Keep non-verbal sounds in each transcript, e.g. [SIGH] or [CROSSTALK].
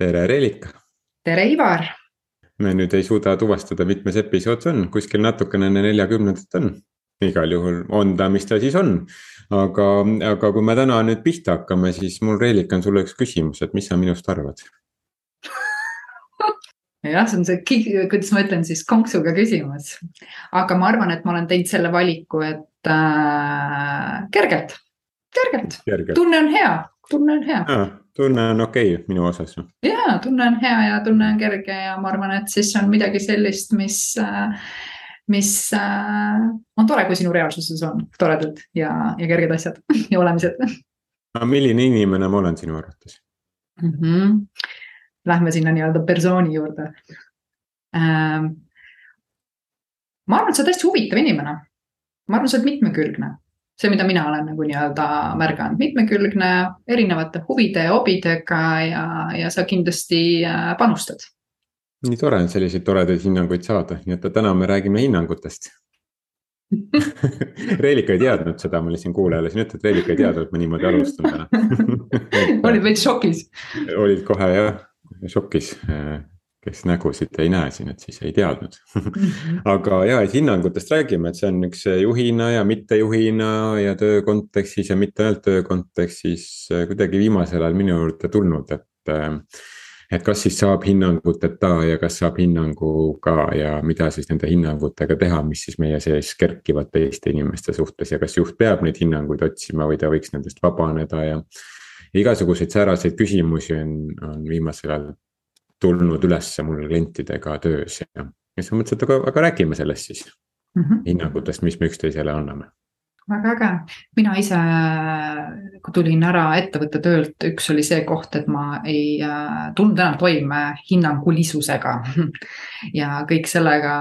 tere, Reelika. tere, Ivar. me nüüd ei suuda tuvastada, mitmes episood see on, kuskil natukene enne neljakümnendat on. igal juhul on ta, mis ta siis on. aga, aga kui me täna nüüd pihta hakkame, siis mul, Reelika, on sulle üks küsimus, et mis sa minust arvad? jah, see on see, kuidas ma ütlen siis, konksuga küsimus. aga ma arvan, et ma olen teinud selle valiku, et äh, kergelt, kergelt, kergelt., tunne on hea, tunne on hea ah tunne on okei okay, minu osas. ja tunne on hea ja tunne on kerge ja ma arvan, et siis on midagi sellist, mis, mis on tore, kui sinu reaalsuses on toredad ja, ja kerged asjad [LAUGHS] ja olemised. aga milline inimene ma olen sinu arvates mm? -hmm. Lähme sinna nii-öelda persooni juurde ähm,. ma arvan, et sa oled hästi huvitav inimene. ma arvan, sa oled mitmekülgne see, mida mina olen nagu nii-öelda märganud, mitmekülgne, erinevate huvide ja hobidega ja, ja sa kindlasti äh, panustad. nii tore on selliseid toredaid hinnanguid saada, nii et täna me räägime hinnangutest [LAUGHS] Reelika ei teadnud seda, ma lihtsalt kuulajale siin ütlen, et Reelika ei teadnud, et ma niimoodi alustan täna [LAUGHS] olid veits šokis? olid kohe jah, šokis kes nägusid ei näe siin, et siis ei teadnud mhm. [LAUGHS] aga ja, et hinnangutest räägime, et see on üks juhina ja mittejuhina ja töö kontekstis ja mitte ainult töö kontekstis äh, kuidagi viimasel ajal minu juurde tulnud, et. Äh, et kas siis saab hinnanguteta ja kas saab hinnanguga ja mida siis nende hinnangutega teha, mis siis meie sees kerkivad teiste inimeste suhtes ja kas juht peab neid hinnanguid otsima või ta võiks nendest vabaneda ja igasuguseid sääraseid küsimusi on, on viimasel ajal tulnud ülesse mul klientidega töös ja, ja siis ma mõtlesin, et aga, aga räägime sellest siis mm. -hmm. hinnangutest, mis me üksteisele anname väga äge, mina ise, kui tulin ära ettevõtte töölt, üks oli see koht, et ma ei äh, tulnud enam toime hinnangulisusega. [LAUGHS] ja kõik sellega,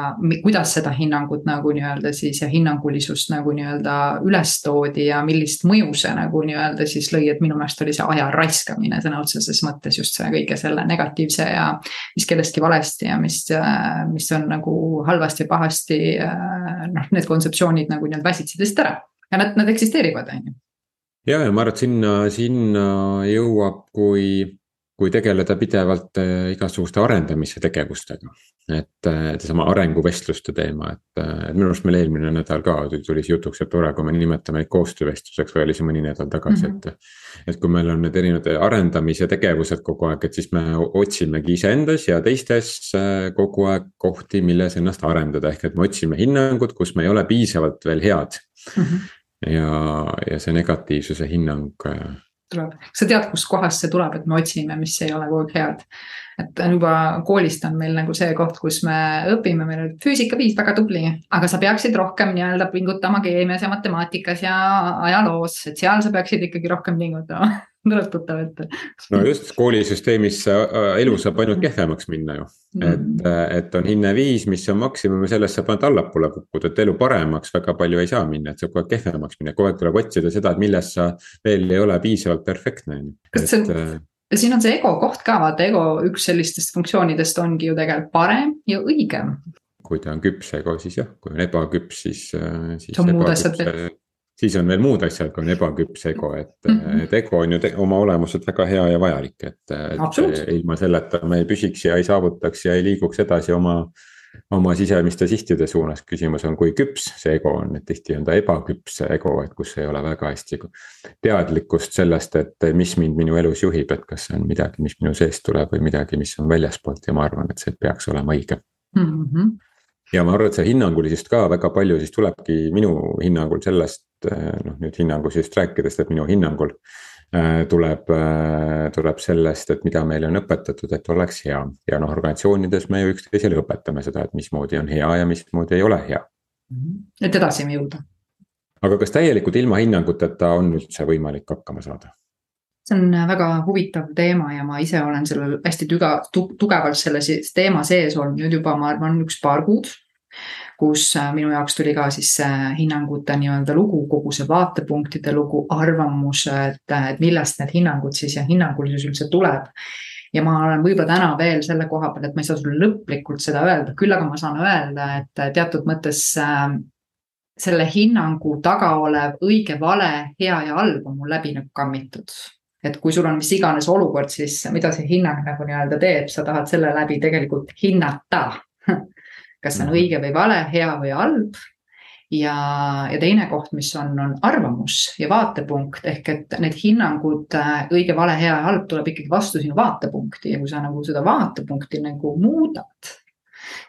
kuidas seda hinnangut nagu nii-öelda siis ja hinnangulisust nagu nii-öelda üles toodi ja millist mõju see nagu nii-öelda siis lõi, et minu meelest oli see aja raiskamine sõna otseses mõttes just see kõige selle negatiivse ja mis kellestki valesti ja mis, äh, mis on nagu halvasti pahasti. Äh, noh, need kontseptsioonid nagu nii-öelda väsitsid lihtsalt ära ja nad, nad eksisteerivad, on ju. ja, ja ma arvan, et sinna, sinna jõuab, kui, kui tegeleda pidevalt äh, igasuguste arendamise tegevustega. et äh, seesama arenguvestluste teema, et, äh, et minu arust meil eelmine nädal ka tuli see jutuks, et tore, kui me nimetame neid koostöövestluseks või oli see mõni nädal tagasi mm, -hmm. et. et kui meil on need erinevad arendamise tegevused kogu aeg, et siis me otsimegi iseendas ja teistes kogu aeg kohti, milles ennast arendada, ehk et me otsime hinnangut, kus me ei ole piisavalt veel head mm. -hmm ja, ja see negatiivsuse hinnang. Äh, tuleb, sa tead, kustkohast see tuleb, et me otsime, mis ei ole kogu aeg head. et juba koolist on meil nagu see koht, kus me õpime, meil on füüsika viis väga tubli, aga sa peaksid rohkem nii-öelda pingutama keemias ja matemaatikas ja ajaloos, et seal sa peaksid ikkagi rohkem pingutama [LAUGHS] tuleb tuttav ette. no just koolisüsteemis äh, elu saab ainult kehvemaks minna ju mm. et, äh, et on hinne viis, mis on maksimum ja sellest saab ainult allapoole kukkuda, et elu paremaks väga palju ei saa minna, et saab kogu aeg kehvemaks minna, kogu aeg tuleb otsida seda, et milles sa veel ei ole piisavalt perfektne on ju. kas see on, äh, ja siin on see ego koht ka, vaata ego üks sellistest funktsioonidest ongi ju tegelikult parem ja õigem. kui ta on küps ego, siis jah, kui on ebaküps, siis, siis. see on muud asjad veel siis on veel muud asjad, kui on ebaküps ego, et mm, -hmm. et ego on ju oma olemuselt väga hea ja vajalik, et, et ilma selleta me ei püsiks ja ei saavutaks ja ei liiguks edasi oma. oma sisemiste sihtide suunas, küsimus on, kui küps see ego on, et tihti on ta ebaküps ego, et kus ei ole väga hästi. teadlikkust sellest, et mis mind minu elus juhib, et kas see on midagi, mis minu seest tuleb või midagi, mis on väljaspoolt ja ma arvan, et see peaks olema õige mm. -hmm ja ma arvan, et see hinnangulisust ka väga palju siis tulebki minu hinnangul sellest, noh nüüd hinnangusest rääkides, et minu hinnangul eh, tuleb, eh, tuleb sellest, et mida meile on õpetatud, et oleks hea. ja noh, organisatsioonides me ju üksteisele õpetame seda, et mismoodi on hea ja mismoodi ei ole hea. Mhm. et edasi jõuda. aga kas täielikult ilma hinnanguteta on üldse võimalik hakkama saada? see on väga huvitav teema ja ma ise olen sellel hästi tüga, tugevalt selle teema sees olnud nüüd juba, ma arvan, üks paar kuud kus äh, minu jaoks tuli ka siis hinnangute nii-öelda lugu, kogu see vaatepunktide lugu, arvamused, et millest need hinnangud siis ja hinnangulisus üldse tuleb ja ma olen võib-olla täna veel selle koha peal, et ma ei saa sulle lõplikult seda öelda, küll aga ma saan öelda, et teatud mõttes äh, selle hinnangu taga olev õige, vale, hea ja halb on mul läbi nagu kammitud et kui sul on mis iganes olukord, siis mida see hinnang nagu nii-öelda teeb, sa tahad selle läbi tegelikult hinnata. [LAUGHS] kas see on mhm. õige või vale, hea või halb. Ja, ja teine koht, mis on, on arvamus ja vaatepunkt. Ehk et need hinnangud äh, õige, vale, hea ja halb tuleb ikkagi vastu sinu vaatepunkti. Ja kui sa nagu seda vaatepunkti nagu muudad,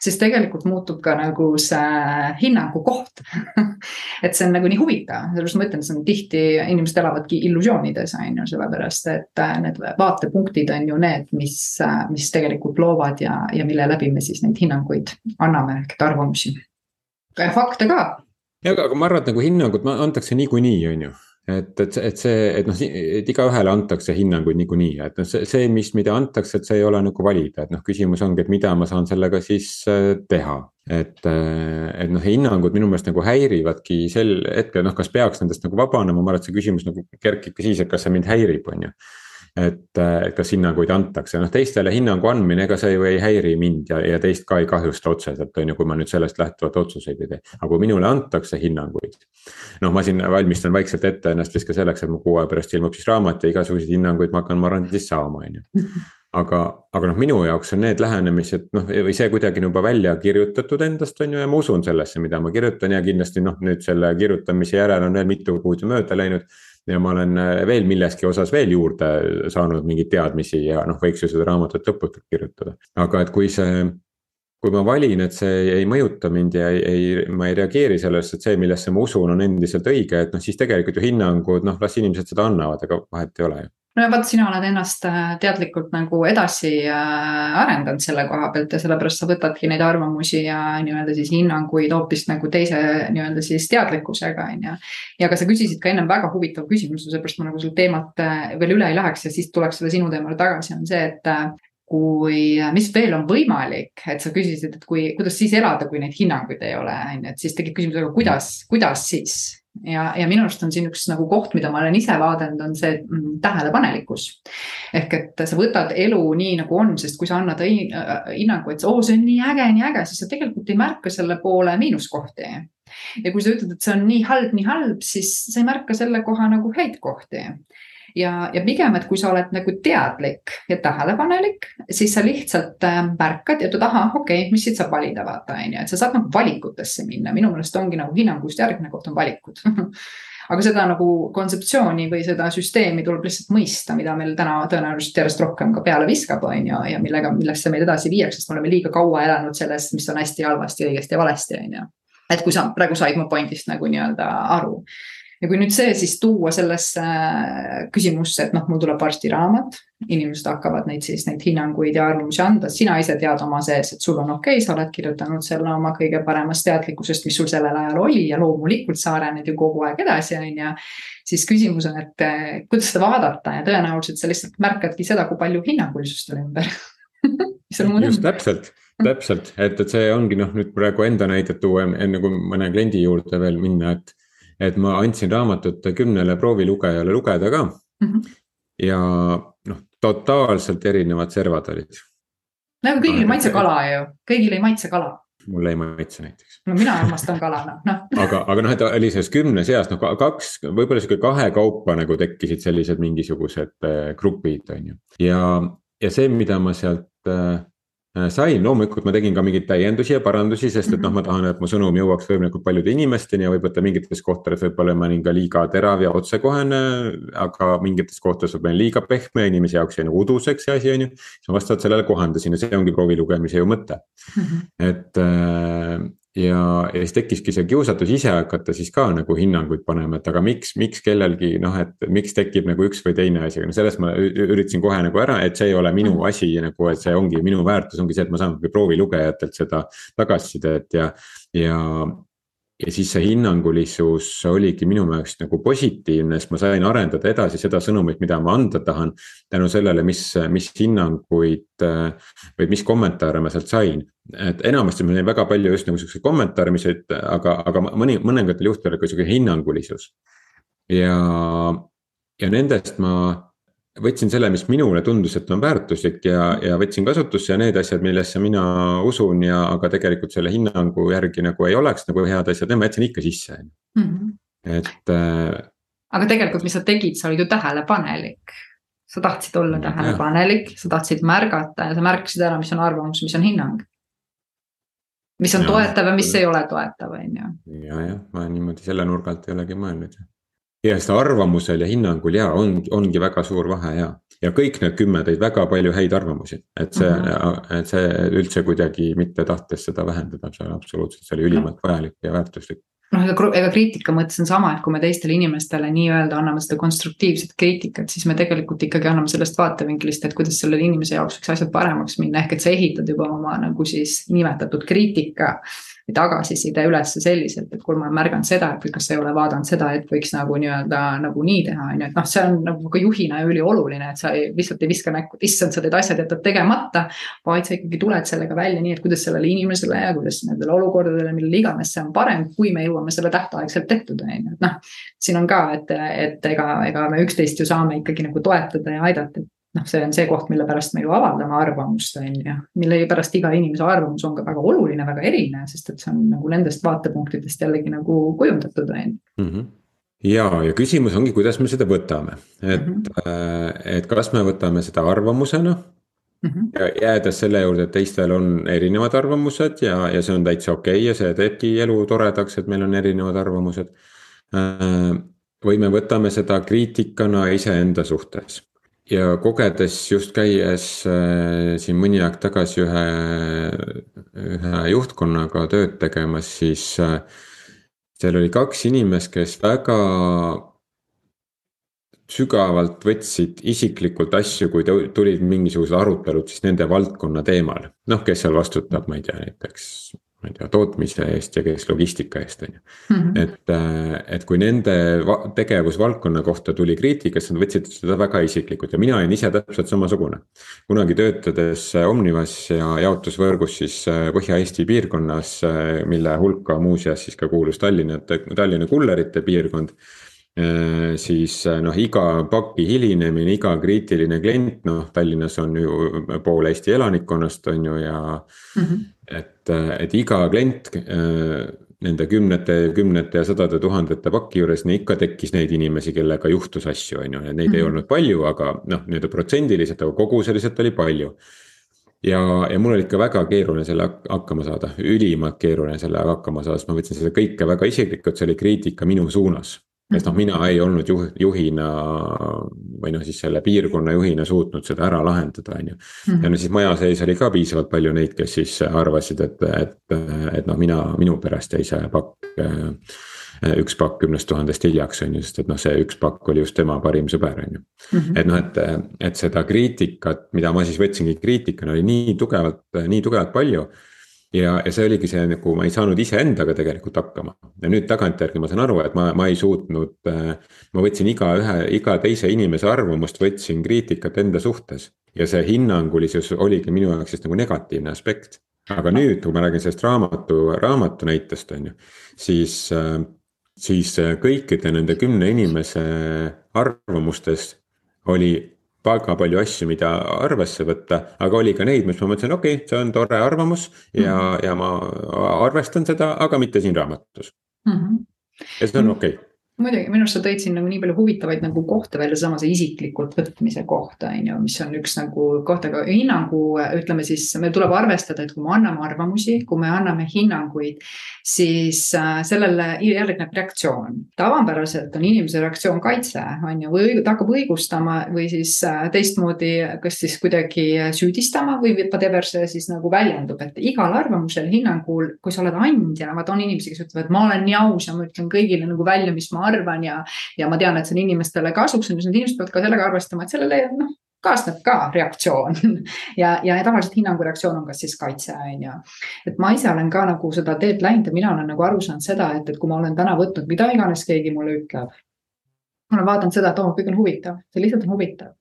siis tegelikult muutub ka nagu see hinnangu koht [LAUGHS] et see on nagu nii huvitav, sellepärast ma ütlen, see on tihti, inimesed elavadki illusioonides, on ju, sellepärast et äh, need vaatepunktid on ju need, mis, äh, mis tegelikult loovad ja, ja mille läbi me siis neid hinnanguid anname ehk et arvamusi. fakte ka. ja aga, ma arvan, et nagu hinnangut antakse niikuinii, on ju et, et, et see, et noh, et igaühele antakse hinnanguid niikuinii, et noh, see, see, mis, mida antakse, et see ei ole nagu valida, et noh, küsimus ongi, et mida ma saan sellega siis äh, teha. et, äh, et noh, hinnangud minu meelest nagu häirivadki sel hetkel, noh, kas peaks nendest nagu vabanema, ma arvan, et see küsimus nagu kerkib ka siis, et kas see mind häirib, on ju et, et kas hinnanguid antakse, noh teistele hinnangu andmine, ega see ju ei häiri mind ja, ja teist ka ei kahjusta otseselt, on ju, kui ma nüüd sellest lähtuvalt otsuseid ei tee. aga kui minule antakse hinnanguid. noh, ma siin valmistan vaikselt ette ennast vist ka selleks, et mu kuu aja pärast ilmub siis raamat ja igasuguseid hinnanguid ma hakkan, ma arvan, siis saama, on ju aga, aga noh, minu jaoks on need lähenemised noh, või see kuidagi juba välja kirjutatud endast on ju ja ma usun sellesse, mida ma kirjutan ja kindlasti noh, nüüd selle kirjutamise järel on veel mitu kuud mööda läinud ja ma olen äh, veel milleski osas veel juurde saanud mingeid teadmisi ja noh, võiks ju seda raamatut lõputult kirjutada, aga et kui see kui ma valin, et see ei mõjuta mind ja ei, ei, ma ei reageeri sellesse, et see, millesse ma usun, on endiselt õige, et noh, siis tegelikult ju hinnangud, noh, las inimesed seda annavad, ega vahet ei ole ju no ja vaata, sina oled ennast äh, teadlikult nagu edasi äh, arendanud selle koha pealt ja sellepärast sa võtadki neid arvamusi ja nii-öelda siis hinnanguid hoopis nagu teise nii-öelda siis teadlikkusega, on ju. ja ka sa küsisid ka ennem väga huvitava küsimuse, seepärast ma nagu sul teemat äh, veel üle ei läheks ja siis tuleks selle sinu teemale tagasi, on see, et kui, mis veel on võimalik, et sa küsisid, et kui, kuidas siis elada, kui neid hinnanguid ei ole, on ju, et siis tekib küsimus, aga kuidas, kuidas siis ja, ja minu arust on siin üks nagu koht, mida ma olen ise vaadanud, on see mm, tähelepanelikkus. ehk et sa võtad elu nii nagu on, sest kui sa annad äh, hinnangu, et oo, see on nii äge, nii äge, siis sa tegelikult ei märka selle poole miinuskohti. ja kui sa ütled, et see on nii halb, nii halb, siis sa ei märka selle koha nagu häid kohti ja, ja pigem, et kui sa oled nagu teadlik ja tähelepanelik, siis sa lihtsalt äh, märkad ja ütled, ahah, okei okay,, mis siit saab valida, vaata on ju, et sa saad nagu valikutesse minna, minu meelest ongi nagu hinnangust järgmine koht on valikud. [LAUGHS] Aga seda nagu kontseptsiooni või seda süsteemi tuleb lihtsalt mõista, mida meil täna tõenäoliselt järjest rohkem ka peale viskab, on ju, ja millega, millesse meid edasi viiakse, sest me oleme liiga kaua elanud selles, mis on hästi halvasti, õigesti ja valesti, on ju. et kui sa praegu said mu point'ist nagu nii-öelda aru ja kui nüüd see siis tuua sellesse äh, küsimusse, et noh, mul tuleb varsti raamat, inimesed hakkavad neid siis neid hinnanguid ja arvamusi anda, sina ise tead oma sees, et sul on okei okay,, sa oled kirjutanud selle oma kõige paremast teadlikkusest, mis sul sellel ajal oli ja loomulikult sa arened ju kogu aeg edasi, on ju. siis küsimus on, et äh, kuidas seda vaadata ja tõenäoliselt sa lihtsalt märkadki seda, kui palju hinnangulisust [LAUGHS] on ümber just täpselt täpselt, et, et see ongi noh, nüüd praegu enda näidet tuua, enne kui mõne kliendi juurde veel minna, et et ma andsin raamatut kümnele proovilugejale lugeda ka mm. -hmm. ja noh, totaalselt erinevad servad olid. no aga kõigil ei maitse kala ju, kõigil ei maitse kala mulle ei maitse näiteks. no mina armastan kala, noh, noh. aga, aga noh, et oli selles kümne seas noh, kaks, võib-olla sihuke kahekaupa nagu tekkisid sellised mingisugused äh, grupid, on ju. ja, ja see, mida ma sealt Äh, sain, loomulikult ma tegin ka mingeid täiendusi ja parandusi, sest et noh, ma tahan, et mu sõnum jõuaks võimalikult paljude inimesteni ja võib-olla mingites kohtades võib-olla ma olin ka liiga terav ja otsekohene. aga mingites kohtades võib-olla liiga pehme, inimese jaoks jäi nagu uduseks see asi, on ju. siis ma vastavalt sellele kohandasin ja see ongi proovi lugemise ju mõte. -hmm. et äh, ja, ja siis tekkiski see kiusatus ise hakata siis ka nagu hinnanguid panema, et aga miks, miks kellelgi noh, et miks tekib nagu üks või teine asi, no sellest ma üritasin kohe nagu ära, et see ei ole minu mm. asi nagu, et see ongi minu väärtus ongi see, et ma saan proovilugejatelt seda tagasisidet ja, ja ja siis see hinnangulisus oligi minu meelest nagu positiivne, sest ma sain arendada edasi seda sõnumit, mida ma anda tahan. tänu sellele, mis, mis hinnanguid või mis kommentaare ma sealt sain. et enamasti ma sain väga palju just nagu siukseid kommentaare, mis olid, aga, aga mõni, mõningatel juhtudel ka sihuke hinnangulisus. ja, ja nendest ma võtsin selle, mis minule tundus, et on väärtuslik ja, ja võtsin kasutusse ja need asjad, millesse mina usun ja, aga tegelikult selle hinnangu järgi nagu ei oleks nagu head asjad, need ma jätsin ikka sisse mm, -hmm. et äh,. aga tegelikult, mis sa tegid, sa olid ju tähelepanelik sa tahtsid olla tähelepanelik, sa tahtsid märgata ja sa märkasid ära, mis on arvamus, mis on hinnang. mis on ja, toetav ja mis ei ole toetav, on ju. ja, jah, ma niimoodi selle nurga alt ei olegi mõelnud. Ja seda arvamusel ja hinnangul ja on, ongi väga suur vahe ja, ja kõik need kümme tõid väga palju häid arvamusi, et see mm, -hmm. et see üldse kuidagi mitte tahtes seda vähendada, see oli absoluutselt, see oli ülimalt vajalik ja väärtuslik. Noh, ega, ega kriitika mõttes on sama, et kui me teistele inimestele nii-öelda anname seda konstruktiivset kriitikat, siis me tegelikult ikkagi anname sellest vaatevinklist, et kuidas sellele inimese jaoks võiks asjad paremaks minna, ehk et sa ehitad juba oma nagu siis nimetatud kriitika tagasiside ülesse selliselt, et kui ma olen märganud seda, et kas sa ei ole vaadanud seda, et võiks nagu nii-öelda nagu nii teha, on ju, et noh, see on nagu ka juhina ülioluline, et sa ei, lihtsalt ei viska näkku, et issand, sa teed asjad jätad tegemata. vaid sa ikkagi tuled sellega välja nii, et kuidas sellele inimesele ja kuidas nendele olukordadele, millele iganes see on parem, kui me jõuame selle tähtaegselt tehtud, on ju, et noh. siin on ka, et, et ega, ega me üksteist ju saame ikkagi nagu toetada ja aidata, et noh, see on see koht, mille pärast me ju avaldame arvamust, on ju. mille pärast iga inimese arvamus on ka väga oluline, väga erinev, sest et see on nagu nendest vaatepunktidest jällegi nagu kujundatud, on ju mhm. ja, ja küsimus ongi, kuidas me seda võtame, et mm, -hmm. et kas me võtame seda arvamusena mm. -hmm. ja jäädes selle juurde, et teistel on erinevad arvamused ja, ja see on täitsa okei okay ja see teebki elu toredaks, et meil on erinevad arvamused. Äh, või me võtame seda kriitikana iseenda suhtes ja kogedes just käies äh, siin mõni aeg tagasi ühe, ühe juhtkonnaga tööd tegemas, siis äh, seal oli kaks inimest, kes väga sügavalt võtsid isiklikult asju, kui tulid mingisugused arutelud siis nende valdkonna teemal. noh, kes seal vastutab, ma ei tea, näiteks ma ei tea, tootmise eest ja kes logistika eest, on ju. Mhm. et, äh, et kui nende tegevusvaldkonna kohta tuli kriitika, siis nad võtsid seda väga isiklikult ja mina olin ise täpselt samasugune. kunagi töötades Omnivas ja jaotusvõrgus siis äh, Põhja-Eesti piirkonnas, äh, mille hulka muuseas siis ka kuulus Tallinna, Tallinna kullerite piirkond siis noh, iga paki hilinemine, iga kriitiline klient, noh Tallinnas on ju pool Eesti elanikkonnast on ju ja mm. -hmm et, et iga klient äh, nende kümnete, kümnete ja sadade tuhandete pakki juures, ikka tekkis neid inimesi, kellega juhtus asju, on ju, neid mm -hmm. ei mhm. olnud palju, aga noh, nii-öelda protsendiliselt, aga koguseliselt oli palju. ja, ja mul oli ikka väga keeruline selle hakkama saada, ülimalt keeruline sellega hakkama saada, sest ma võtsin seda kõike väga isiklikult, see oli kriitika minu suunas sest noh, mina ei olnud juh, juhina või noh, siis selle piirkonna juhina suutnud seda ära lahendada, on ju. ja no siis maja sees oli ka piisavalt palju neid, kes siis arvasid, et, et, et noh, mina, minu pärast jäi see pakk. üks pakk kümnest tuhandest hiljaks on ju, sest et noh, see üks pakk oli just tema parim sõber, on ju. Mhm. et noh, et, et seda kriitikat, mida ma siis võtsingi kriitikana, oli nii tugevalt, nii tugevalt palju ja, ja see oligi see nagu ma ei saanud iseendaga tegelikult hakkama ja nüüd tagantjärgi ma saan aru, et ma, ma ei suutnud. Äh, ma võtsin igaühe, iga teise inimese arvamust, võtsin kriitikat enda suhtes ja see hinnangulisus oligi minu jaoks siis nagu negatiivne aspekt. aga nüüd, kui ma räägin sellest raamatu, raamatu näitest on ju, siis, äh, siis äh, kõikide nende kümne inimese arvamustes oli väga palju asju, mida arvesse võtta, aga oli ka neid, mis ma mõtlesin, okei okay,, see on tore arvamus ja mm, -hmm. ja ma arvestan seda, aga mitte siin raamatus mm. -hmm. ja see on okei okay muidugi, minu arust sa tõid siin nagu nii palju huvitavaid nagu kohta välja, seesama see isiklikult võtmise koht on ju, mis on üks nagu koht, aga hinnangu ütleme siis, meil tuleb arvestada, et kui me anname arvamusi, kui me anname hinnanguid, siis äh, sellele järgneb reaktsioon. tavapäraselt on inimese reaktsioon kaitse, on ju, või ta hakkab õigustama või siis äh, teistmoodi, kas siis kuidagi süüdistama või whatever see siis nagu väljendub, et igal arvamusel, hinnangul, kui sa oled andja, vaata on inimesi, kes ütlevad, ma olen nii aus ja ma ütlen kõigile nagu välja, mis ma arvan ja, ja ma tean, et see on inimestele kasuks, ju, need inimesed peavad ka sellega arvestama, et sellele noh, kaasneb ka reaktsioon [LAUGHS] ja, ja tavaliselt hinnangu reaktsioon on kas siis kaitse, on ju. et ma ise olen ka nagu seda teed läinud ja mina olen nagu aru saanud seda, et, et kui ma olen täna võtnud mida iganes keegi mulle ütleb. ma olen vaadanud seda, et oo, kõik on huvitav, see lihtsalt on huvitav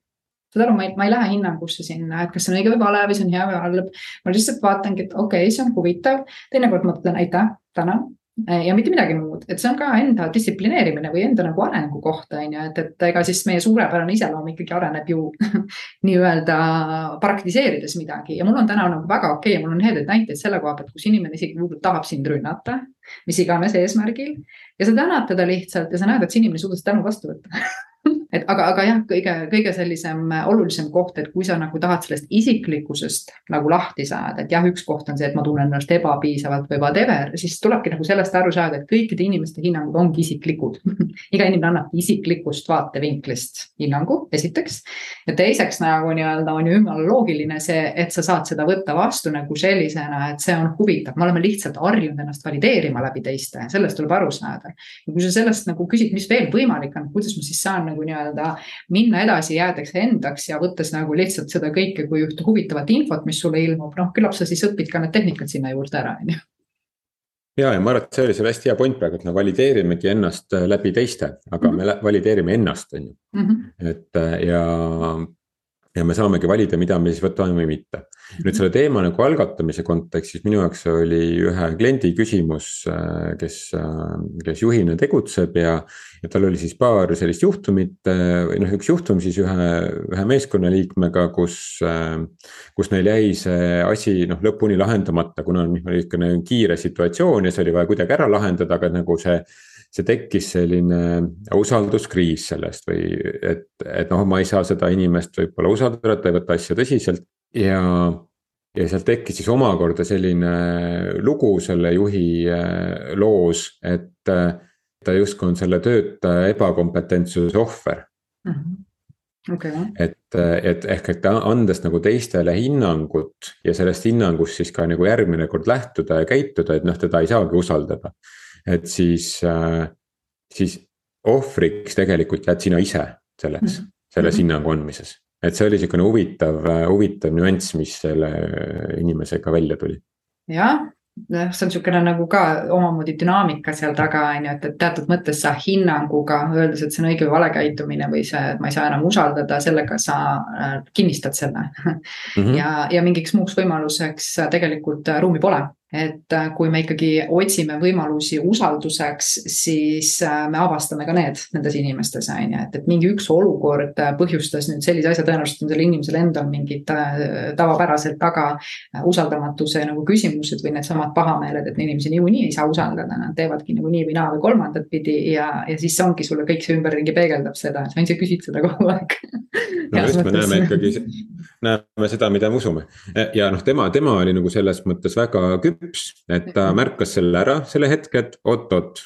saad aru, ma ei, ma ei lähe hinnangusse sinna, et kas see on õige või vale või see on hea või halb. ma lihtsalt vaatangi, et okei okay,, see on huvitav, teinekord mõtlen aitäh, tänan ja mitte midagi muud, et see on ka enda distsiplineerimine või enda nagu arengu koht on ju, et, et ega siis meie suurepärane iseloom ikkagi areneb ju [LAUGHS] nii-öelda praktiseerides midagi. Ja mul on täna nagu väga okei. Okay,, mul on headeid näiteid selle koha pealt, kus inimene isegi võib-olla tahab sind rünnata, mis iganes eesmärgil. ja sa tänad teda lihtsalt ja sa näed, et see inimene ei suuda seda tänu vastu võtta [LAUGHS] et aga, aga jah, kõige, kõige sellisem olulisem koht, et kui sa nagu tahad sellest isiklikkusest nagu lahti saada, et jah, üks koht on see, et ma tunnen ennast ebapiisavalt või whatever, siis tulebki nagu sellest aru saada, et kõikide inimeste hinnangud ongi isiklikud [LAUGHS] iga inimene annab isiklikust vaatevinklist hinnangu, esiteks. ja teiseks nagu nii-öelda on ju jumala loogiline see, et sa saad seda võtta vastu nagu sellisena, et see on huvitav, me oleme lihtsalt harjunud ennast valideerima läbi teiste, sellest tuleb aru saada. ja kui sa sellest nagu küsid, mis veel võimalik on, kuidas ma siis saan nagu nii-öelda minna edasi, jäädaks endaks ja võttes nagu lihtsalt seda kõike kui ühte huvitavat infot, mis sulle ilmub, noh, küllap sa siis õpid ka need tehnikad sinna juurde ära, on ju ja, ja ma arvan, et see oli seal hästi hea point praegu, et me valideerimegi ennast läbi teiste, aga mm -hmm. me valideerime ennast, on ju. Mhm. et ja, ja me saamegi valida, mida me siis võtame või mitte. nüüd selle teema nagu algatamise kontekstis minu jaoks oli ühe kliendi küsimus, äh, kes, äh, kes juhina tegutseb ja. ja tal oli siis paar sellist juhtumit äh, või noh, üks juhtum siis ühe, ühe meeskonnaliikmega, kus. kus neil jäi see asi noh lõpuni lahendamata, kuna on niisugune kiire situatsioon ja see oli vaja kuidagi ära lahendada, aga nagu see see tekkis selline usalduskriis sellest või et, et noh, ma ei saa seda inimest võib-olla usaldada, ta ei võta asja tõsiselt ja. ja sealt tekkis siis omakorda selline lugu selle juhi äh, loos, et äh, ta justkui on selle töötaja ebakompetentsuse ohver mm. -hmm okay.. et, et ehk, et andes nagu teistele hinnangut ja sellest hinnangust siis ka nagu järgmine kord lähtuda ja käituda, et noh, teda ei saagi usaldada et siis, äh, siis ohvriks tegelikult jääd sina ise selleks, mhm. selles mhm. hinnangu andmises. et see oli sihukene huvitav, äh, huvitav nüanss, mis selle inimesega välja tuli. jah, noh, see on niisugune nagu ka omamoodi dünaamika seal taga on ju, et, et teatud mõttes sa hinnanguga, öeldes, et see on õige või vale käitumine või see, et ma ei saa enam usaldada, sellega sa äh, kinnistad selle mm. -hmm. ja, ja mingiks muuks võimaluseks tegelikult ruumi pole et äh, kui me ikkagi otsime võimalusi usalduseks, siis äh, me avastame ka need nendes inimestes, on ju, et, et mingi üks olukord äh, põhjustas nüüd sellise asja, tõenäoliselt on sellel inimesel endal mingid tavapäraselt taga usaldamatuse nagu küsimused või needsamad pahameeled, et inimesi niikuinii ei saa usaldada, nad teevadki nagu nii või naa või kolmandat pidi ja, ja siis ongi sulle kõik see ümberringi peegeldab seda, sa ainult küsid seda kogu aeg. no just, me näeme ikkagi, näeme seda, mida me usume ja noh, tema, tema oli nagu selles mõttes väga küps küps, et ta märkas selle ära, selle hetke, et oot-oot.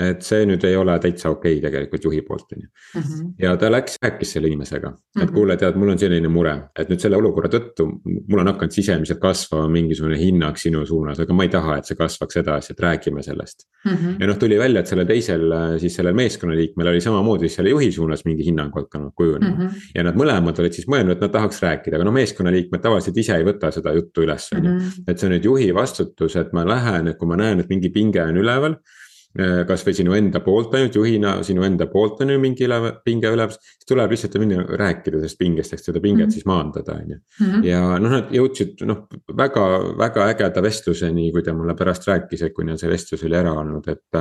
Et see nüüd ei ole täitsa okei okay tegelikult juhi poolt, on ju. Mhm. ja ta läks, rääkis selle inimesega, et mhm. kuule, tead, mul on selline mure, et nüüd selle olukorra tõttu. mul on hakanud sisemiselt kasvama mingisugune hinnang sinu suunas, aga ma ei taha, et see kasvaks edasi, et räägime sellest mm. -hmm. ja noh, tuli välja, et sellel teisel siis sellel meeskonnaliikmel oli samamoodi selle juhi suunas mingi hinnang hakanud kujunema mm. -hmm. ja nad mõlemad olid siis mõelnud, et nad tahaks rääkida, aga no meeskonnaliikmed tavaliselt ise ei võta seda juttu üles, on ju. Mhm. et see on nüüd juhi vastutus, et ma lähen, et kui ma näen, et mingi pinge on üleval kasvõi sinu enda poolt ainult juhina, sinu enda poolt on ju mingi üle, pinge üleval, siis tuleb lihtsalt minna rääkida sellest pingest, eks seda pinget mm -hmm. siis maandada, on ju. Mhm. ja noh, nad jõudsid noh, väga, väga ägeda vestluseni, kui ta mulle pärast rääkis, et kui neil see vestlus oli ära olnud, et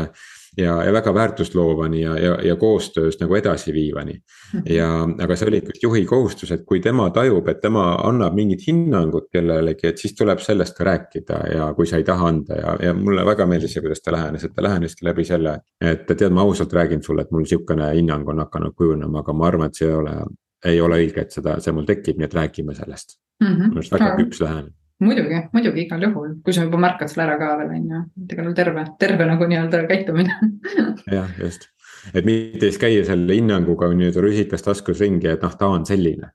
ja, ja väga väärtusloovani ja, ja, ja koostöös nagu edasiviivani. Mhm. ja, aga see oli ikkagi juhi kohustus, et kui tema tajub, et tema annab mingit hinnangut kellelegi, et siis tuleb sellest ka rääkida ja kui sa ei taha anda ja, ja mulle väga meeldis see, kuidas ta lähenes, et ta läheneski läbi selle. et tead, ma ausalt räägin sulle, et mul sihukene hinnang on hakanud kujunema, aga ma arvan, et see ei ole, ei ole õige, et seda, see mul tekib, nii et räägime sellest mm. -hmm. minu arust väga küps lähenemine muidugi, muidugi igal juhul, kui sa juba märkad selle ära ka veel on ju, et igal juhul terve, terve nagu nii-öelda käitumine [LAUGHS] jah, just, et mitte siis käia selle hinnanguga nii-öelda rusikas taskus ringi, et noh, ta on selline.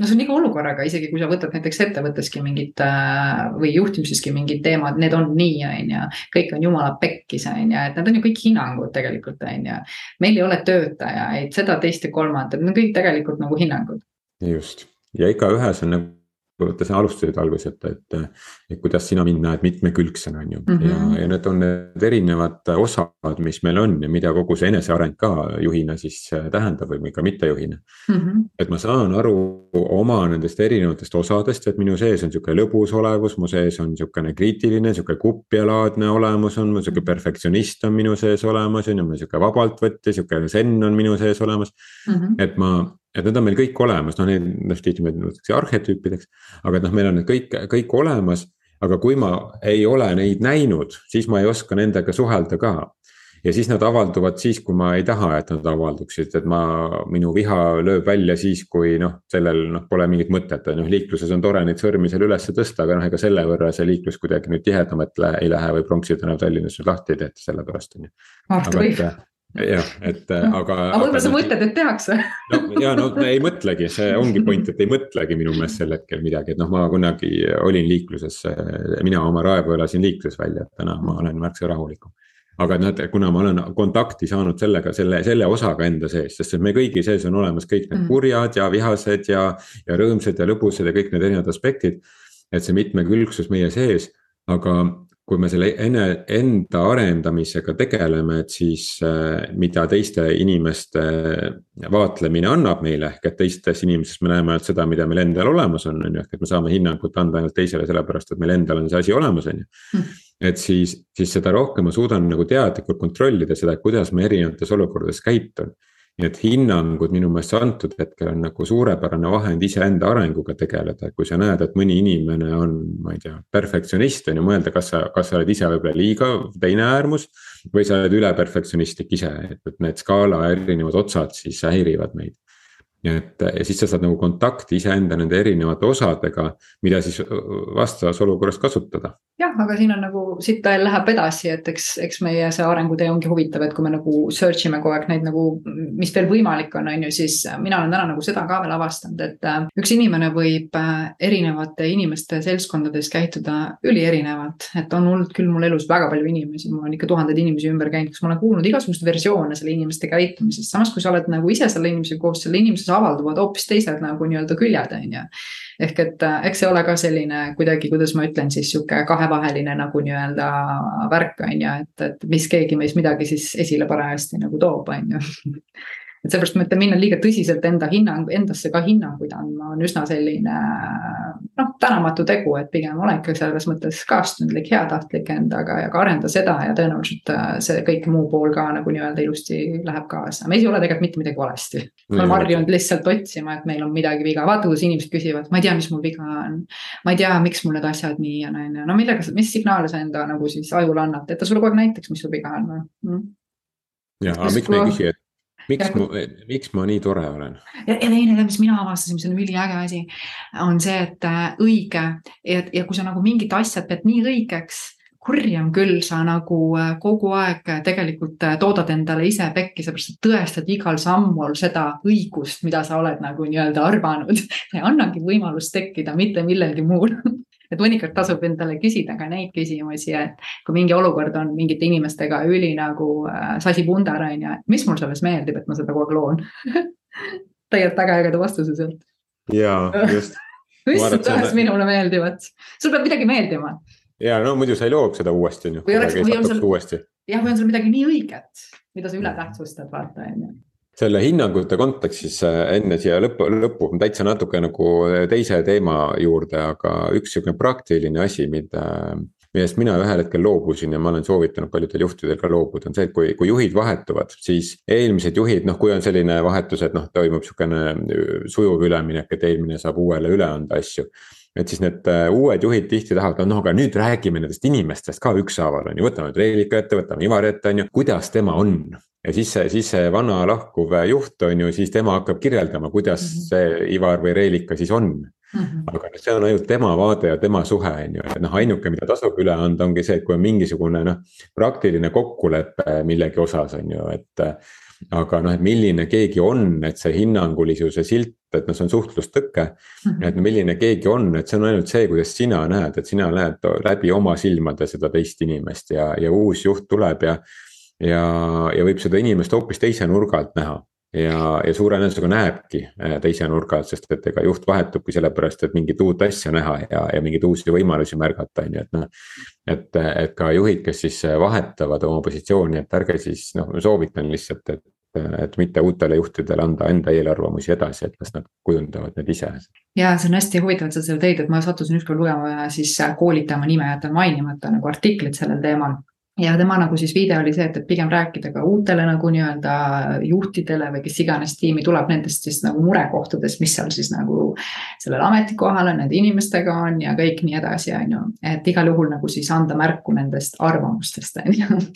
no see on iga olukorraga, isegi kui sa võtad näiteks ettevõtteski mingid äh, või juhtimiseski mingid teemad, need on nii, on ju. kõik on jumala pekkis, on ju, et need on ju kõik hinnangud tegelikult, on ju. meil ei ole töötajaid, seda, teist ja kolmandat, need on kõik tegelikult nagu hinnangud. just ja igaühes on nagu vaata sa alustasid alguses, et, et, et kuidas sina mind näed mitmekülgsena, on ju mm. -hmm. ja, ja need on need erinevad osad, mis meil on ja mida kogu see eneseareng ka juhina siis äh, tähendab või ka mittejuhina mm. -hmm. et ma saan aru oma nendest erinevatest osadest, et minu sees on sihuke lõbus olevus, mu sees on sihukene kriitiline, sihuke kupjalaadne olemus on, sihuke perfektsionist on minu sees olemas, on ju, sihuke vabaltvõtja, sihuke zen on minu sees olemas mm. -hmm. et ma et need on meil kõik olemas, noh neid noh tihti me nimetatakse arhetüüpideks, aga et noh, meil on need kõik, kõik olemas. Aga kui ma ei ole neid näinud, siis ma ei oska nendega suhelda ka. ja siis nad avalduvad siis, kui ma ei taha, et nad avalduksid, et ma, minu viha lööb välja siis, kui noh, sellel noh, pole mingit mõtet, on ju, liikluses on tore neid sõrmi seal üles tõsta, aga noh, ega selle võrra see liiklus kuidagi nüüd tihedamalt ei lähe või Pronksi tänav Tallinnas nüüd lahti ei tehta, sellepärast on ju. Mart võib jah, et äh, aga. aga võib-olla sa mõtled, et tehakse. [LAUGHS] no ja no ei mõtlegi, see ongi point, et ei mõtlegi minu meelest sel hetkel midagi, et noh, ma kunagi olin liikluses, mina oma raevu elasin liikluses välja, et täna ma olen märksa rahulikum aga noh, et kuna ma olen kontakti saanud sellega, selle, selle osaga enda sees, sest me kõigi sees on olemas kõik need mm. kurjad ja vihased ja, ja rõõmsad ja lõbusad ja kõik need erinevad aspektid. et see mitmekülgsus meie sees, aga kui me selle enne, enda arendamisega tegeleme, et siis äh, mida teiste inimeste vaatlemine annab meile, ehk et teistes inimestes me näeme ainult seda, mida meil endal olemas on, on ju, ehk et me saame hinnangut anda ainult teisele sellepärast, et meil endal on see asi olemas, on ju. Hmm. et siis, siis seda rohkem ma suudan nagu teadlikult kontrollida seda, kuidas ma erinevates olukordades käitun nii et hinnangud minu meelest antud hetkel on nagu suurepärane vahend iseenda arenguga tegeleda, et kui sa näed, et mõni inimene on, ma ei tea, perfektsionist on ju, mõelda, kas sa, kas sa oled ise võib-olla liiga teine äärmus. või sa oled üleperfektsionistlik ise, et, et need skaala erinevad otsad siis häirivad meid et ja siis sa saad nagu kontakti iseenda nende erinevate osadega, mida siis vastavas olukorras kasutada. jah, aga siin on nagu siit läheb edasi, et eks, eks meie see arengutee ongi huvitav, et kui me nagu search ime kogu aeg neid nagu, mis veel võimalik on, on ju, siis mina olen täna nagu seda ka veel avastanud, et äh, üks inimene võib äh, erinevate inimeste seltskondades käituda ülierinevalt, et on olnud küll mul elus väga palju inimesi, mul on ikka tuhandeid inimesi ümber käinud, kus ma olen kuulnud igasuguseid versioone selle inimeste käitumisest, samas kui sa oled nagu ise selle inimesega koos selle inimesega avalduvad hoopis teised nagu nii-öelda küljed, on ju. ehk et äh, eks see ole ka selline kuidagi, kuidas ma ütlen siis sihuke kahevaheline nagu nii-öelda värk on ju, et, et mis keegi meist midagi siis esile parajasti nagu toob, on ju [LAUGHS] et seepärast ma ütlen, minna liiga tõsiselt enda hinnang, endasse ka hinnanguid andma on üsna selline noh, tänamatu tegu, et pigem ole ikka selles mõttes kaastundlik, heatahtlik endaga ja ka arenda seda ja tõenäoliselt äh, see kõik muu pool ka nagu nii-öelda ilusti läheb kaasa. meis ei ole tegelikult mitte midagi valesti. me oleme harjunud lihtsalt otsima, et meil on midagi viga, vaata kuidas inimesed küsivad, ma ei tea, mis mul viga on. ma ei tea, miks mul need asjad nii on, on ju, no millega, mis signaale sa enda nagu siis ajule annad, et ta sulle kogu aeg näitaks, mis sul viga on või mm.? ja, aga miks me ei küsi, et miks ma, miks ma nii tore olen? ja, ja teine, mis mina avastasin, mis on üliäge asi, on see, et äh, õige ja, ja kui sa nagu mingit asja pead nii õigeks kurjam küll, sa nagu äh, kogu aeg tegelikult äh, toodad endale ise pekki, seepärast sa tõestad igal sammul seda õigust, mida sa oled nagu nii-öelda arvanud. [LAUGHS] sa ei annagi võimalust tekkida mitte millelgi muul [LAUGHS] et mõnikord tasub endale küsida ka neid küsimusi, et kui mingi olukord on mingite inimestega üli nagu äh, sasipundar on ju, et mis mul selles meeldib, et ma seda kogu aeg loon tegelikult väga ägeda vastuse sealt. jaa, just [LAUGHS] mis tões minule meeldivad, sul peab midagi meeldima. ja no muidu sa ei looks seda uuesti on ju. või on sul, jah, või on sul midagi nii õiget, mida sa üle tähtsustad, vaata on ju selle hinnangute kontekstis äh, enne siia lõppu, lõppu täitsa natuke nagu teise teema juurde, aga üks sihuke praktiline asi, mida. millest mina ühel hetkel loobusin ja ma olen soovitanud paljudel juhtidel ka loobuda, on see, et kui, kui juhid vahetuvad, siis eelmised juhid, noh, kui on selline vahetus, et noh, toimub sihukene sujuv üleminek, et eelmine saab uuele üle anda asju et siis need äh, uued juhid tihti tahavad, no aga nüüd räägime nendest inimestest ka ükshaaval on ju, võtame nüüd Reelika ette, võtame Ivari ette, on ju, kuidas tema on ja siis see, siis see vana lahkuv juht on ju, siis tema hakkab kirjeldama, kuidas mm -hmm. see Ivar või Reelika siis on mm. -hmm. aga see on ainult tema vaade ja tema suhe on ju, et noh, ainuke, mida tasub üle anda, ongi see, et kui on mingisugune noh, praktiline kokkulepe millegi osas on ju, et aga noh, et milline keegi on, et see hinnangulisuse silt, et noh, see on suhtlustõke. -hmm. et milline keegi on, et see on ainult see, kuidas sina näed, et sina näed läbi oma silmade seda teist inimest ja, ja uus juht tuleb ja ja, ja võib seda inimest hoopis teise nurga alt näha ja, ja suure tõenäosusega näebki äh, teise nurga alt, sest et ega juht vahetubki sellepärast, et mingit uut asja näha ja, ja mingeid uusi võimalusi märgata, on ju, et noh. et, et ka juhid, kes siis vahetavad oma positsiooni, et ärge siis noh, soovitan lihtsalt, et et mitte uutele juhtidele anda enda eelarvamusi edasi, et las nad kujundavad need ise. ja see on hästi huvitav, et sa seda teed, et ma sattusin ükskord lugema siis koolitaja, ma nime jätan mainimata nagu artiklit sellel teemal ja tema nagu siis viide oli see, et, et pigem rääkida ka uutele nagu nii-öelda juhtidele või kes iganes tiimi tuleb nendest siis nagu murekohtadest, mis seal siis nagu sellel ametikohal on, nende inimestega on ja kõik nii edasi, on ju. et igal juhul nagu siis anda märku nendest arvamustest, on ju. [LAUGHS]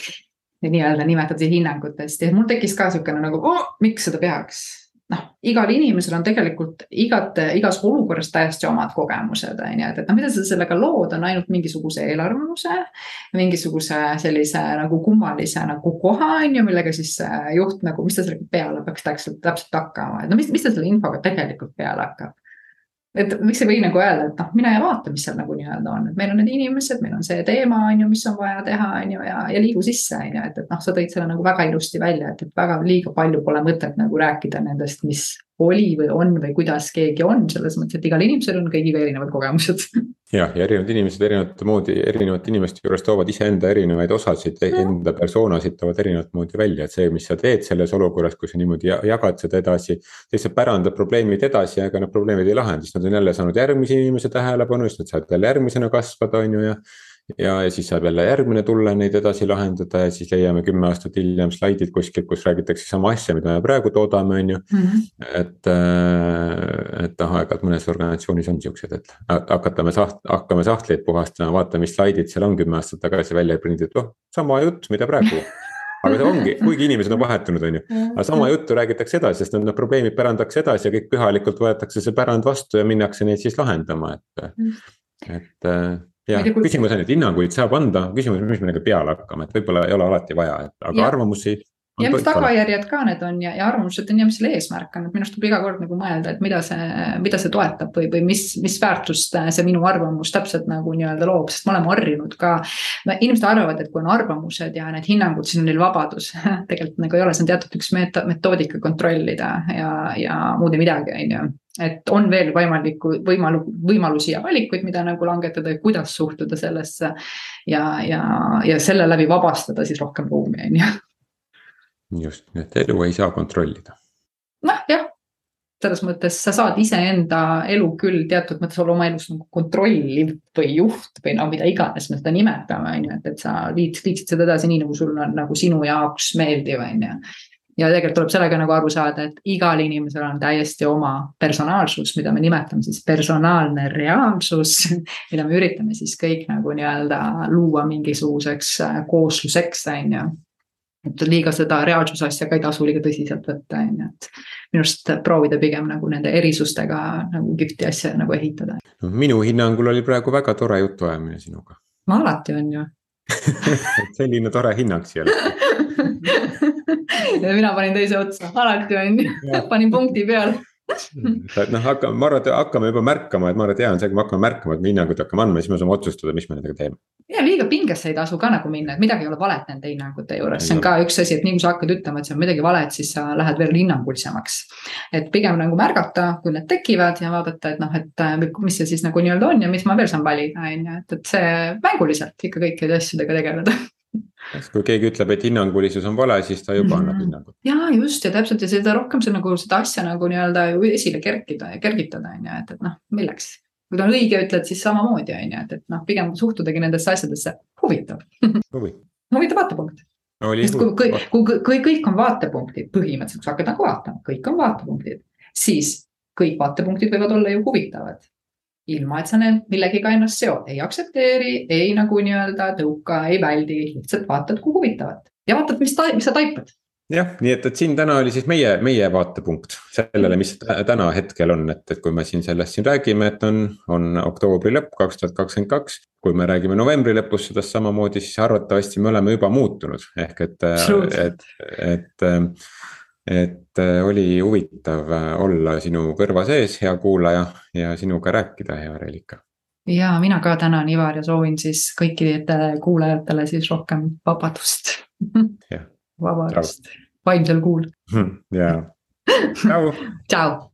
Nii-öelda nimetatud hinnangutest. Ja mul tekkis ka niisugune nagu oh,, miks seda peaks noh, igal inimesel on tegelikult igate, igas olukorras täiesti omad kogemused, on ju, et, et noh, mida sa sellega lood, on ainult mingisuguse eelarvamuse. mingisuguse sellise nagu kummalise nagu koha, on ju, millega siis juht nagu, mis ta sellega peale peaks täpselt, täpselt hakkama, et no mis, mis ta selle infoga tegelikult peale hakkab et miks ei või nagu öelda, et noh, mine ja vaata, mis seal nagu nii-öelda on, et meil on need inimesed, meil on see teema, on ju, mis on vaja teha, on ju, ja, ja liigu sisse, on ju, et, et noh, sa tõid selle nagu väga ilusti välja, et, et väga liiga palju pole mõtet nagu rääkida nendest, mis oli või on või kuidas keegi on, selles mõttes, et igal inimesel on kõigiga erinevad kogemused [LAUGHS] jah, ja erinevad inimesed erinevat moodi, erinevate inimeste juures toovad iseenda erinevaid osasid, enda persoonasid toovad erinevat moodi välja, et see, mis sa teed selles olukorras, kui sa niimoodi jagad seda edasi. siis sa pärandad probleemid edasi, aga need probleemid ei lahene, siis nad on jälle saanud järgmise inimese tähelepanu, siis nad saavad jälle järgmisena kasvada, on ju ja ja, ja siis saab jälle järgmine tulla neid edasi lahendada ja siis leiame kümme aastat hiljem slaidid kuskilt, kus räägitakse sama asja, mida me praegu toodame, on ju. -hmm. et, äh, et noh, aeg-ajalt mõnes organisatsioonis on siuksed, et hakatame saht-, hakkame sahtleid puhastama, vaatame, mis slaidid seal on kümme aastat tagasi välja prinditud, oh sama jutt, mida praegu aga see ongi, kuigi inimesed on vahetunud, on ju, aga sama juttu räägitakse edasi, sest need probleemid pärandatakse edasi ja kõik pühalikult võetakse see pärand vastu ja minnakse neid siis lahendama, et. et äh, jah, küsimus on, et hinnanguid saab anda, küsimus mis me nendega peale hakkame, et võib-olla ei ole alati vaja, et aga ja. arvamusi ja mis tagajärjed ka need on ja, ja arvamused on ja mis selle eesmärk on, et minu arust tuleb iga kord nagu mõelda, et mida see, mida see toetab või, või mis, mis väärtust see minu arvamus täpselt nagu nii-öelda loob, sest me oleme harjunud ka. inimesed arvavad, et kui on arvamused ja need hinnangud, siis on neil vabadus [LAUGHS] tegelikult nagu ei ole, see on teatud üks metoodika kontrollida ja, ja muud ei midagi, on ju et on veel võimalikku, võimalu-, võimalusi ja valikuid, mida nagu langetada ja kuidas suhtuda sellesse. ja, ja, ja selle läbi vabastada siis rohkem ruumi, on ju. Just, et elu ei saa kontrollida. noh, jah, selles mõttes sa saad iseenda elu küll teatud mõttes olla oma elus nagu kontrolliv või juht või no mida iganes me seda nimetame, on ju, et, et sa viid, viiksid seda edasi nii, nagu sul on nagu sinu jaoks meeldiv, on ju ja tegelikult tuleb sellega nagu aru saada, et igal inimesel on täiesti oma personaalsus, mida me nimetame siis personaalne reaalsus [LAUGHS] mida me üritame siis kõik nagu nii-öelda luua mingisuguseks äh, koosluseks, on ju. Et liiga seda reaalsuse asja ka ei tasu liiga tõsiselt võtta, on ju, et minu arust proovida pigem nagu nende erisustega nagu kihvti asja nagu ehitada. No,. minu hinnangul oli praegu väga tore jutuajamine sinuga. no alati on ju. [LAUGHS] Selline tore hinnang siia [LAUGHS] ja mina panin teise otsa, alati on ju, panin punkti peale et noh, hakkame, ma arvan, et hakkame juba märkama, et ma arvan, et hea on see, kui me hakkame märkama, et me hinnanguid hakkame andma, siis me saame otsustada, mis me nendega teeme. ja liiga pingesse ei tasu ka nagu minna, et midagi ei ole valet nende hinnangute juures, see on ka üks asi, et nii kui sa hakkad ütlema, et see on midagi valet, siis sa lähed veel hinnangulisemaks. et pigem nagu märgata, kui need tekivad ja vaadata, et noh, et äh, mis see siis nagu nii-öelda on ja mis ma veel saan valida, on ju, et, et see mänguliselt ikka kõikide asjadega tegeleda [LAUGHS] kui keegi ütleb, et hinnangulisus on vale, siis ta juba annab mm -hmm. hinnangut. ja just ja täpselt ja seda rohkem see nagu seda asja nagu nii-öelda ju esile kerkida ja kergitada on ju, et, et noh, milleks. kui ta on õige, ütled siis samamoodi on ju, et, et noh, pigem suhtudagi nendesse asjadesse huvitav Huvi. huvitav vaatepunkt. sest kui, kui, kui, kui kõik on vaatepunktid, põhimõtteliselt, sa hakkad nagu vaatama, kõik on vaatepunktid, siis kõik vaatepunktid võivad olla ju huvitavad ilma, et sa need millegiga ennast seod, ei aktsepteeri, ei nagu nii-öelda tõuka, ei väldi, lihtsalt vaatad, kui huvitavat. Ja vaatad, mis ta, mis sa taipad. Jah, nii et, et siin täna oli siis meie, meie vaatepunkt sellele, mis täna hetkel on, et, et kui me siin sellest siin räägime, et on, on oktoobri lõpp kaks tuhat kakskümmend kaks. kui me räägime novembri lõpus sellest samamoodi, siis arvatavasti me oleme juba muutunud, ehk et, et, et, et et äh, oli huvitav äh, olla sinu kõrva sees, hea kuulaja ja sinuga rääkida, hea Reelika. ja mina ka tänan, Ivar, ja soovin siis kõikidele kuulajatele siis rohkem vabadust. [LAUGHS] vabadust, vaimsel kuul. [LAUGHS] ja, tšau. [LAUGHS] tšau.